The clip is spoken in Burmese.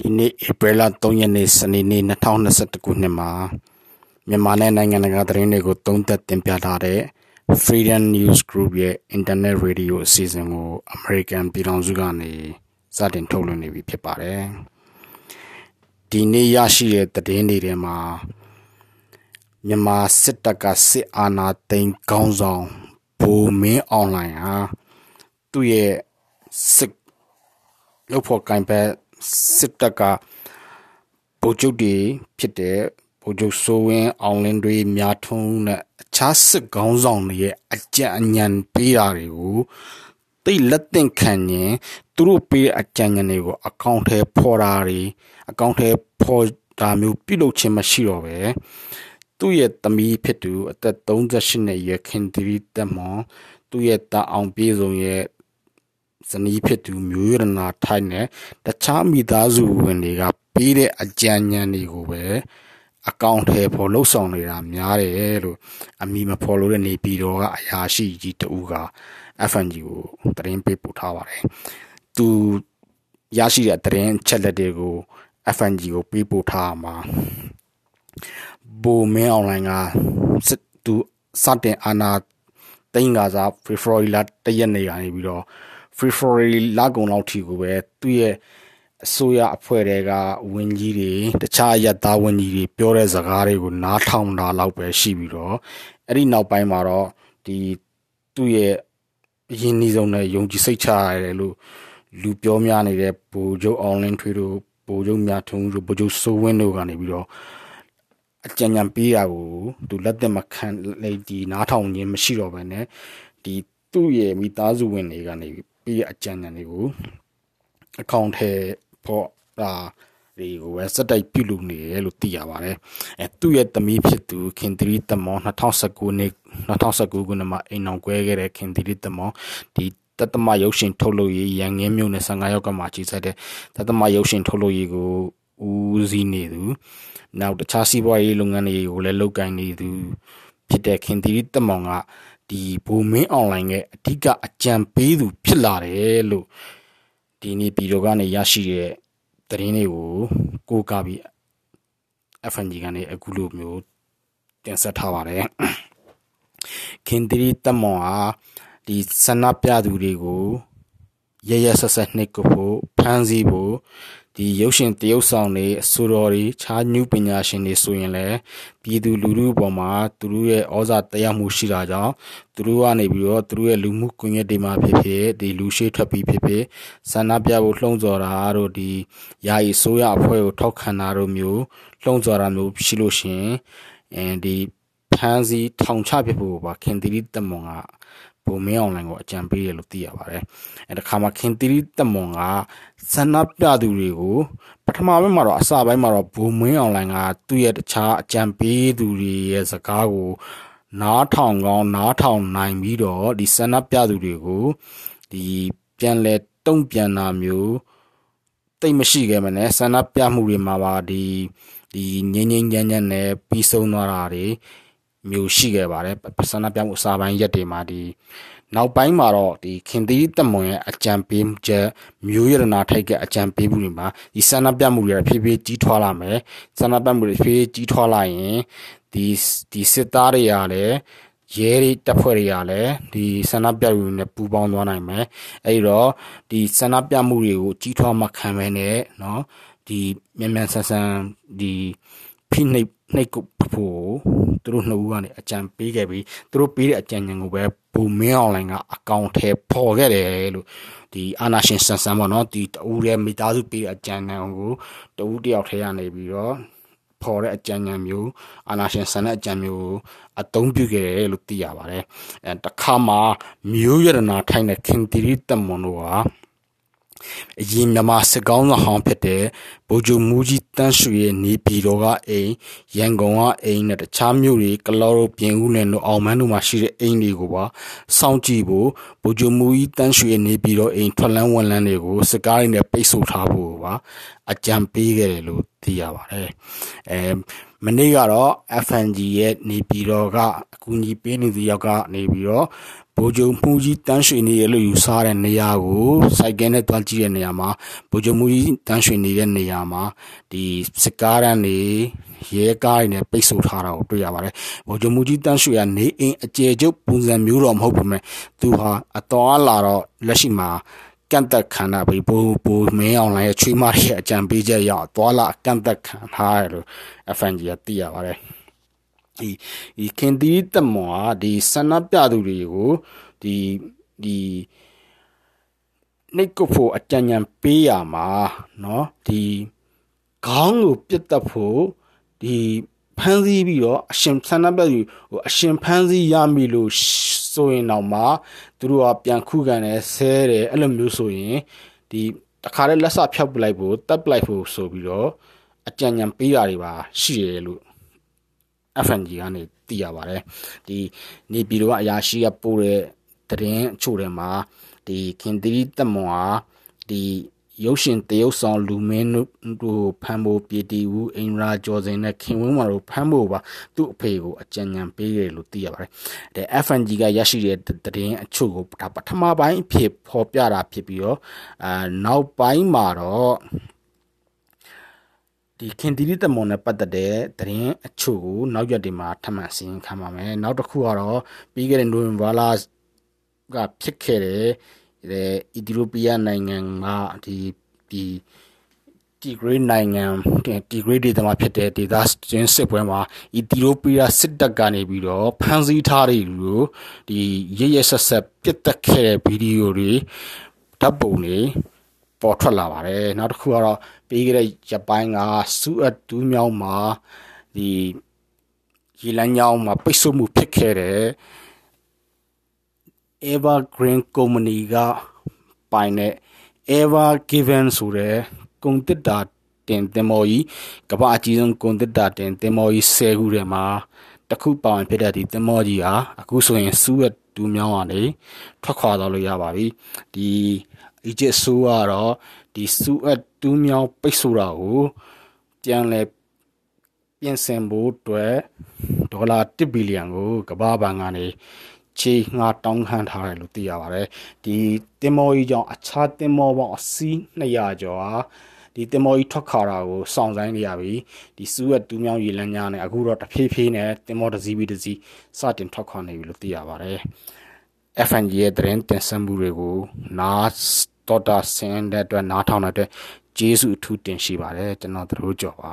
ဒီနေ့ဧပြီလ3ရက်နေ့စနေနေ့2021ခုနှစ်မှာမြန်မာနဲ့နိုင်ငံတကာသတင်းတွေကိုသုံးသပ်တင်ပြထားတဲ့ Freedom News Group ရဲ့ Internet Radio အစီအစဉ်ကို American ပြည်ထောင်စုကနေစတင်ထုတ်လွှင့်နေပြီဖြစ်ပါတယ်။ဒီနေ့ရရှိတဲ့သတင်းတွေထဲမှာမြန်မာစစ်တပ်ကစစ်အာဏာသိမ်းခေါင်းဆောင်ဘူမင်းအွန်လိုင်းဟာသူ့ရဲ့စစ်ရုပ်ဖော်ကင်ဘက် စစ်တပ်ကဗိုလ်ချုပ်တွေဖြစ်တဲ့ဗိုလ်ချုပ်စိုးဝင်းအောင်လင်းတွေများထုံးနဲ့အခြားစစ်ကောင်းဆောင်တွေရဲ့အကြံဉာဏ်ပေးတာတွေကိုတိတ်လက်သင့်ခံရင်သူတို့ပေးအကြံဉာဏ်တွေကိုအကောင့်ထဲဖော်တာတွေအကောင့်ထဲဖော်တာမျိုးပြုလုပ်ခြင်းမရှိတော့ပဲသူ့ရဲ့သမီးဖြစ်သူအသက်38နှစ်ရွယ်ခင်သီရီတက်မောင်သူ့ရဲ့တာအောင်ပြေဆုံးရဲ့ ဇနီးဖြစ်သူမျိုးရနာထိုက်နဲ့တခြားမိသားစုဝင်တွေကပေးတဲ့အကြံဉာဏ်တွေကိုပဲအကောင့်ထဲပေါ်လှုပ်ဆောင်နေတာများတယ်လို့အမိမဖော်လို့တဲ့နေပြည်တော်ကအရာရှိကြီးတူက FNG ကိုသတင်းပေးပို့ထားပါတယ်။သူရရှိတဲ့သတင်းချက်လက်တွေကို FNG ကိုပေးပို့ထားမှာဘိုမင်းအွန်လိုင်းကစစ်သူစတင်အာနာတိန်ကစား February လတရက်နေကနေပြီးတော့ February လကုန်လောက်ထိကိုပဲသူ့ရဲ့အစိုးရအဖွဲ့တွေကဝန်ကြီးတွေတခြားရသားဝန်ကြီးတွေပြောတဲ့စကားတွေကိုနားထောင်တာလောက်ပဲရှိပြီးတော့အဲ့ဒီနောက်ပိုင်းမှာတော့ဒီသူ့ရဲ့အရင်နှီးဆုံးနဲ့ယုံကြည်စိတ်ချရတယ်လို့လူပြောများနေတဲ့ဗိုလ်ချုပ်အောင်လင်းထွေးတို့ဗိုလ်ချုပ်မြတ်ထုံးတို့ဗိုလ်ချုပ်စိုးဝင်းတို့ကနေပြီးတော့အကြံဉာဏ်ပေးတာကိုသူလက်သက်မခံလေဒီနားထောင်ခြင်းမရှိတော့ဘဲနဲ့ဒီသူ့ရဲ့မိသားစုဝင်တွေကနေ ပြီးအကြံဉာဏ်တွေကိုအကောင့်ထဲပေါ့ဒါတွေကိုပဲစက်တိုက်ပြုလုပ်နေတယ်လို့သိရပါတယ်အဲသူ့ရဲ့သမီးဖြစ်သူခင်သီရိတမော2019နှစ်2019ခုနှစ်မှာအိမ်အောင်ကွဲခဲ့တဲ့ခင်သီရိတမောဒီတသမရုပ်ရှင်ထုတ်လုပ်ရေးရန်ငင်းမြို့နယ်15ရောက်ကမှကြီးစက်တဲ့တသမရုပ်ရှင်ထုတ်လုပ်ရေးကိုဦးစီးနေသူနောက်တခြားစီးပွားရေးလုပ်ငန်းတွေကိုလည်းလုပ်ကိုင်နေသူဖြစ်တဲ့ခင်သီရိတမောင်က ဒီဘူမင်းအွန်လိုင်းရဲ့အဓိကအကြံပေးသူဖြစ်လာတယ်လို့ဒီနေ့ပြည်တော်ကနေရရှိတဲ့သတင်းတွေကိုကိုးကားပြီး FNG ကနေအခုလိုမျိုးတင်ဆက်ထားပါတယ်ခင်သီရိတမောင်ဟာဒီဆန္ဒပြသူတွေကိုရရဆက်ဆက်နှိပ်ကိုဖို့ဖမ်းဆီးဖို့ ဒီရုပ်ရှင်တရုပ်ဆောင်တွေအဆိုတော်တွေခြားညူပညာရှင်တွေဆိုရင်လည်းပြည်သူလူထုပေါ်မှာသူတို့ရဲ့ဩဇာတရားမှုရှိတာကြောင့်သူတို့ကနေပြီးတော့သူတို့ရဲ့လူမှုကွန်ရက်တွေမှာဖြစ်ဖြစ်ဒီလူရှိထွက်ပြီးဖြစ်ဖြစ်ဆန္ဒပြဖို့လှုံ့ဆော်တာတို့ဒီယာယီဆိုးရအဖွဲ့ကိုထောက်ခံတာတို့မျိုးလှုံ့ဆော်တာမျိုးရှိလို့ရှင်အဲဒီ ဖမ်းဆီးထောင်ချဖြစ်ဖို့ပါခင်သီရိတမွန်ကဘုံမင်းအွန်လိုင်းကိုအကြံပေးရလို့သိရပါတယ်အဲတခါမှခင်သီရိတမွန်ကဆန္ဒပြသူတွေကိုပထမပိုင်းမှာတော့အစပိုင်းမှာတော့ဘုံမင်းအွန်လိုင်းကသူ့ရဲ့တခြားအကြံပေးသူတွေရဲ့စကားကိုနားထောင်ကောင်းနားထောင်နိုင်ပြီးတော့ဒီဆန္ဒပြသူတွေကိုဒီပြန်လဲတုံ့ပြန်တာမျိုးတိတ်မရှိခဲ့မနဲ့ဆန္ဒပြမှုတွေမှာပါဒီဒီငင်းငင်းညံ့ညံ့နဲ့ပြီးဆုံးသွားတာတွေ မျိုးရှိခဲ့ပါတယ်ဆန္ဒပြမှုအစာပိုင်းရက်တွေမှာဒီနောက်ပိုင်းမှာတော့ဒီခင်သီးတမွန်ရဲ့အကြံပေးချက်မျိုးရတနာထိုက်ကအကြံပေးမှုတွေမှာဒီဆန္ဒပြမှုတွေဖြည်းဖြည်းကြီးထွားလာမယ်ဆန္ဒပြမှုတွေဖြည်းဖြည်းကြီးထွားလာရင်ဒီဒီစစ်သားတွေကလည်းရဲတွေတပ်ဖွဲ့တွေကလည်းဒီဆန္ဒပြမှုတွေနဲ့ပူးပေါင်းသွားနိုင်မယ်အဲဒီတော့ဒီဆန္ဒပြမှုတွေကိုကြီးထွားမှခံမယ်နဲ့เนาะဒီမြန်မြန်ဆန်ဆန်ဒီဖိနှိပ် နှိပ်ကုတ်ဖို့သူတို့နှစ်ဦးကနေအကြံပေးခဲ့ပြီးသူတို့ပေးတဲ့အကြံဉာဏ်ကိုပဲဘူမင်းအွန်လိုင်းကအကောင့်ထဲပေါ်ခဲ့တယ်လို့ဒီအာနာရှင်ဆန်ဆန်ပေါ့နော်ဒီတူရဲ့မိသားစုပေးတဲ့အကြံဉာဏ်ကိုတူတယောက်ထဲကနေပြီးတော့ဖော်တဲ့အကြံဉာဏ်မျိုးအာနာရှင်ဆန်တဲ့အကြံမျိုးအသုံးပြုခဲ့တယ်လို့သိရပါတယ်အဲတခါမှမျိုးရတနာထိုင်တဲ့ခင်တီရီတမွန်တို့ဟာအရင်မြန်မာစစ်ကောင်းဆောင်ဟောင်းဖြစ်တဲ့ ဗိုလ်ချုပ်မူကြီးတန်းရွှေရဲ့နေပြည်တော်ကအိမ်ရန်ကုန်ကအိမ်နဲ့တခြားမြို့တွေကလောတို့ပြင်ဦးနယ်တို့အောင်မန်းတို့မှာရှိတဲ့အိမ်တွေကိုပါစောင့်ကြည့်ဖို့ဗိုလ်ချုပ်မူကြီးတန်းရွှေရဲ့နေပြည်တော်အိမ်ထွက်လန်းဝန်လန်းတွေကိုစစ်ကားတွေနဲ့ပိတ်ဆို့ထားဖို့ပါအကြံပေးခဲ့တယ်လို့သိရပါတယ်အဲမနေ့ကတော့ FNG ရဲ့နေပြည်တော်ကအကူအညီပေးနေသူယောက်ကနေပြီးတော့ဗိုလ်ချုပ်မှုကြီးတန်းရွှေနေရလို့ယူဆတဲ့နေရာကိုစိုက်ကဲနဲ့တွားကြည့်တဲ့နေရာမှာဗိုလ်ချုပ်မှုကြီးတန်းရွှေနေတဲ့နေရာရာမှာဒီစစ်ကားတန်းတွေရဲကားတွေနဲ့ပိတ်ဆို့ထားတာကိုတွေ့ရပါတယ်။ဗိုလ်ချုပ်မူကြီးတန်းရွှေကနေအိမ်အကျယ်ကျုပ်ပုံစံမျိုးတော့မဟုတ်ပါမဲ့သူဟာအတော်လာတော့လက်ရှိမှာကန့်သက်ခံတာပဲဘူဘူမင်းအောင်လိုင်းရဲ့ချွေးမရဲ့အကြံပေးချက်ရအောင်သွာလာကန့်သက်ခံထားရလို့ FNG ကသိရပါတယ်ဒီဒီခင်တီးတမောကဒီဆန္ဒပြသူတွေကိုဒီဒီ နှိတ်ကုတ်ဖို့အကြံဉာဏ်ပေးရမှာเนาะဒီခေါင်းကိုပြတ်တက်ဖို့ဒီဖမ်းဆီးပြီးတော့အရှင်ဆန္ဒပြသူဟိုအရှင်ဖမ်းဆီးရမိလို့ဆိုရင်တော့မှသူတို့ကပြန်ခုခံတယ်ဆဲတယ်အဲ့လိုမျိုးဆိုရင်ဒီတခါတည်းလက်စဖြောက်ပလိုက်ဖို့တပ်ပလိုက်ဖို့ဆိုပြီးတော့အကြံဉာဏ်ပေးတာတွေပါရှိရလို့ FNG ကနေသိရပါတယ်ဒီနေပြည်တော်ကအရာရှိကပို့တဲ့တရင်အချို့ထဲမှာ ဒီခင်သီတက်မွန်ဟာဒီရုပ်ရှင်တရုတ်ဆောင်လူမင်းတို့ဖမ်းဖို့ပြည်တီဦးအင်ရာကျော်စင်နဲ့ခင်ဝင်းမာတို့ဖမ်းဖို့ပါသူ့အဖေကိုအကြံဉာဏ်ပေးတယ်လို့သိရပါတယ်။တဲ့ FNG ကရရှိတဲ့တရင်အချို့ကိုဒါပထမပိုင်းဖြစ်ဖော်ပြတာဖြစ်ပြီးတော့အာနောက်ပိုင်းမှာတော့ဒီခင်တီရီတမွန်နဲ့ပတ်သက်တဲ့သတင်းအချို့ကိုနောက်ရက်တွေမှာထပ်မံစီရင်ခံပါမယ်။နောက်တစ်ခုကတော့ပြီးခဲ့တဲ့နိုဝင်ဘာလ ကဖြစ်ခဲ့တဲ့အီသီယိုးပီးယားနိုင်ငံကဒီဒီတီဂရေးနိုင်ငံတီဂရေးဒေသမှာဖြစ်တဲ့ဒေသချင်းစစ်ပွဲမှာအီသီယိုးပီးယားစစ်တပ်ကနေပြီးတော့ဖမ်းဆီးထားတဲ့လူကိုဒီရရဆက်ဆက်ပြစ်တက်ခဲ့တဲ့ဗီဒီယိုတွေဓာတ်ပုံတွေပေါ်ထွက်လာပါတယ်နောက်တစ်ခုကတော့ပြီးခဲ့တဲ့ရပိုင်းကစူအတ်တူးမြောင်းမှာဒီရေလန်းညောင်းမှာပိတ်ဆို့မှုဖြစ်ခဲ့တဲ့ Evergreen Company ကပိုင်တဲ့ Ever Given ဆိုတဲ့ကုန်တစ်တာတင်တင်မော်ကြီးကမ္ဘာအကြီးဆုံးကုန်တစ်တာတင်တင်မော်ကြီး10ခုထဲမှာတခုပါဝင်ဖြစ်တဲ့ဒီတင်မော်ကြီးဟာအခုဆိုရင်စူးရတူးမြောင်းကနေထွက်ခွာသွားလို့ရပါပြီဒီ Egypt ဆိုးကတော့ဒီစူးအတူးမြောင်းပိတ်ဆို့တာကိုပြန်လဲပြင်ဆင်ဖို့အတွက်ဒေါ်လာ1ဘီလီယံကိုကမ္ဘာဘဏ်ကနေ ချေငါတောင်းခံထားတယ်လို့သိရပါတယ်ဒီတင်မော်ကြီးကြောင့်အခြားတင်မော်ပေါင်းအစီး200ကျော်ဟာဒီတင်မော်ကြီးထွက်ခါတာကိုစောင့်ဆိုင်နေရပြီဒီစူးရတူးမြောင်းရေလန်းညာနဲ့အခုတော့တဖြည်းဖြည်းနဲ့တင်မော်တစ်စီးပြီးတစ်စီးစတင်ထွက်ခွာနေပြီလို့သိရပါတယ် FNG ရဲ့သတင်းတင်ဆက်မှုတွေကိုနားတော်တာဆင်းတဲ့အတွက်နားထောင်တဲ့အတွက်ကျေးဇူးအထူးတင်ရှိပါတယ်ကျွန်တော်တို့ကြော်ပါ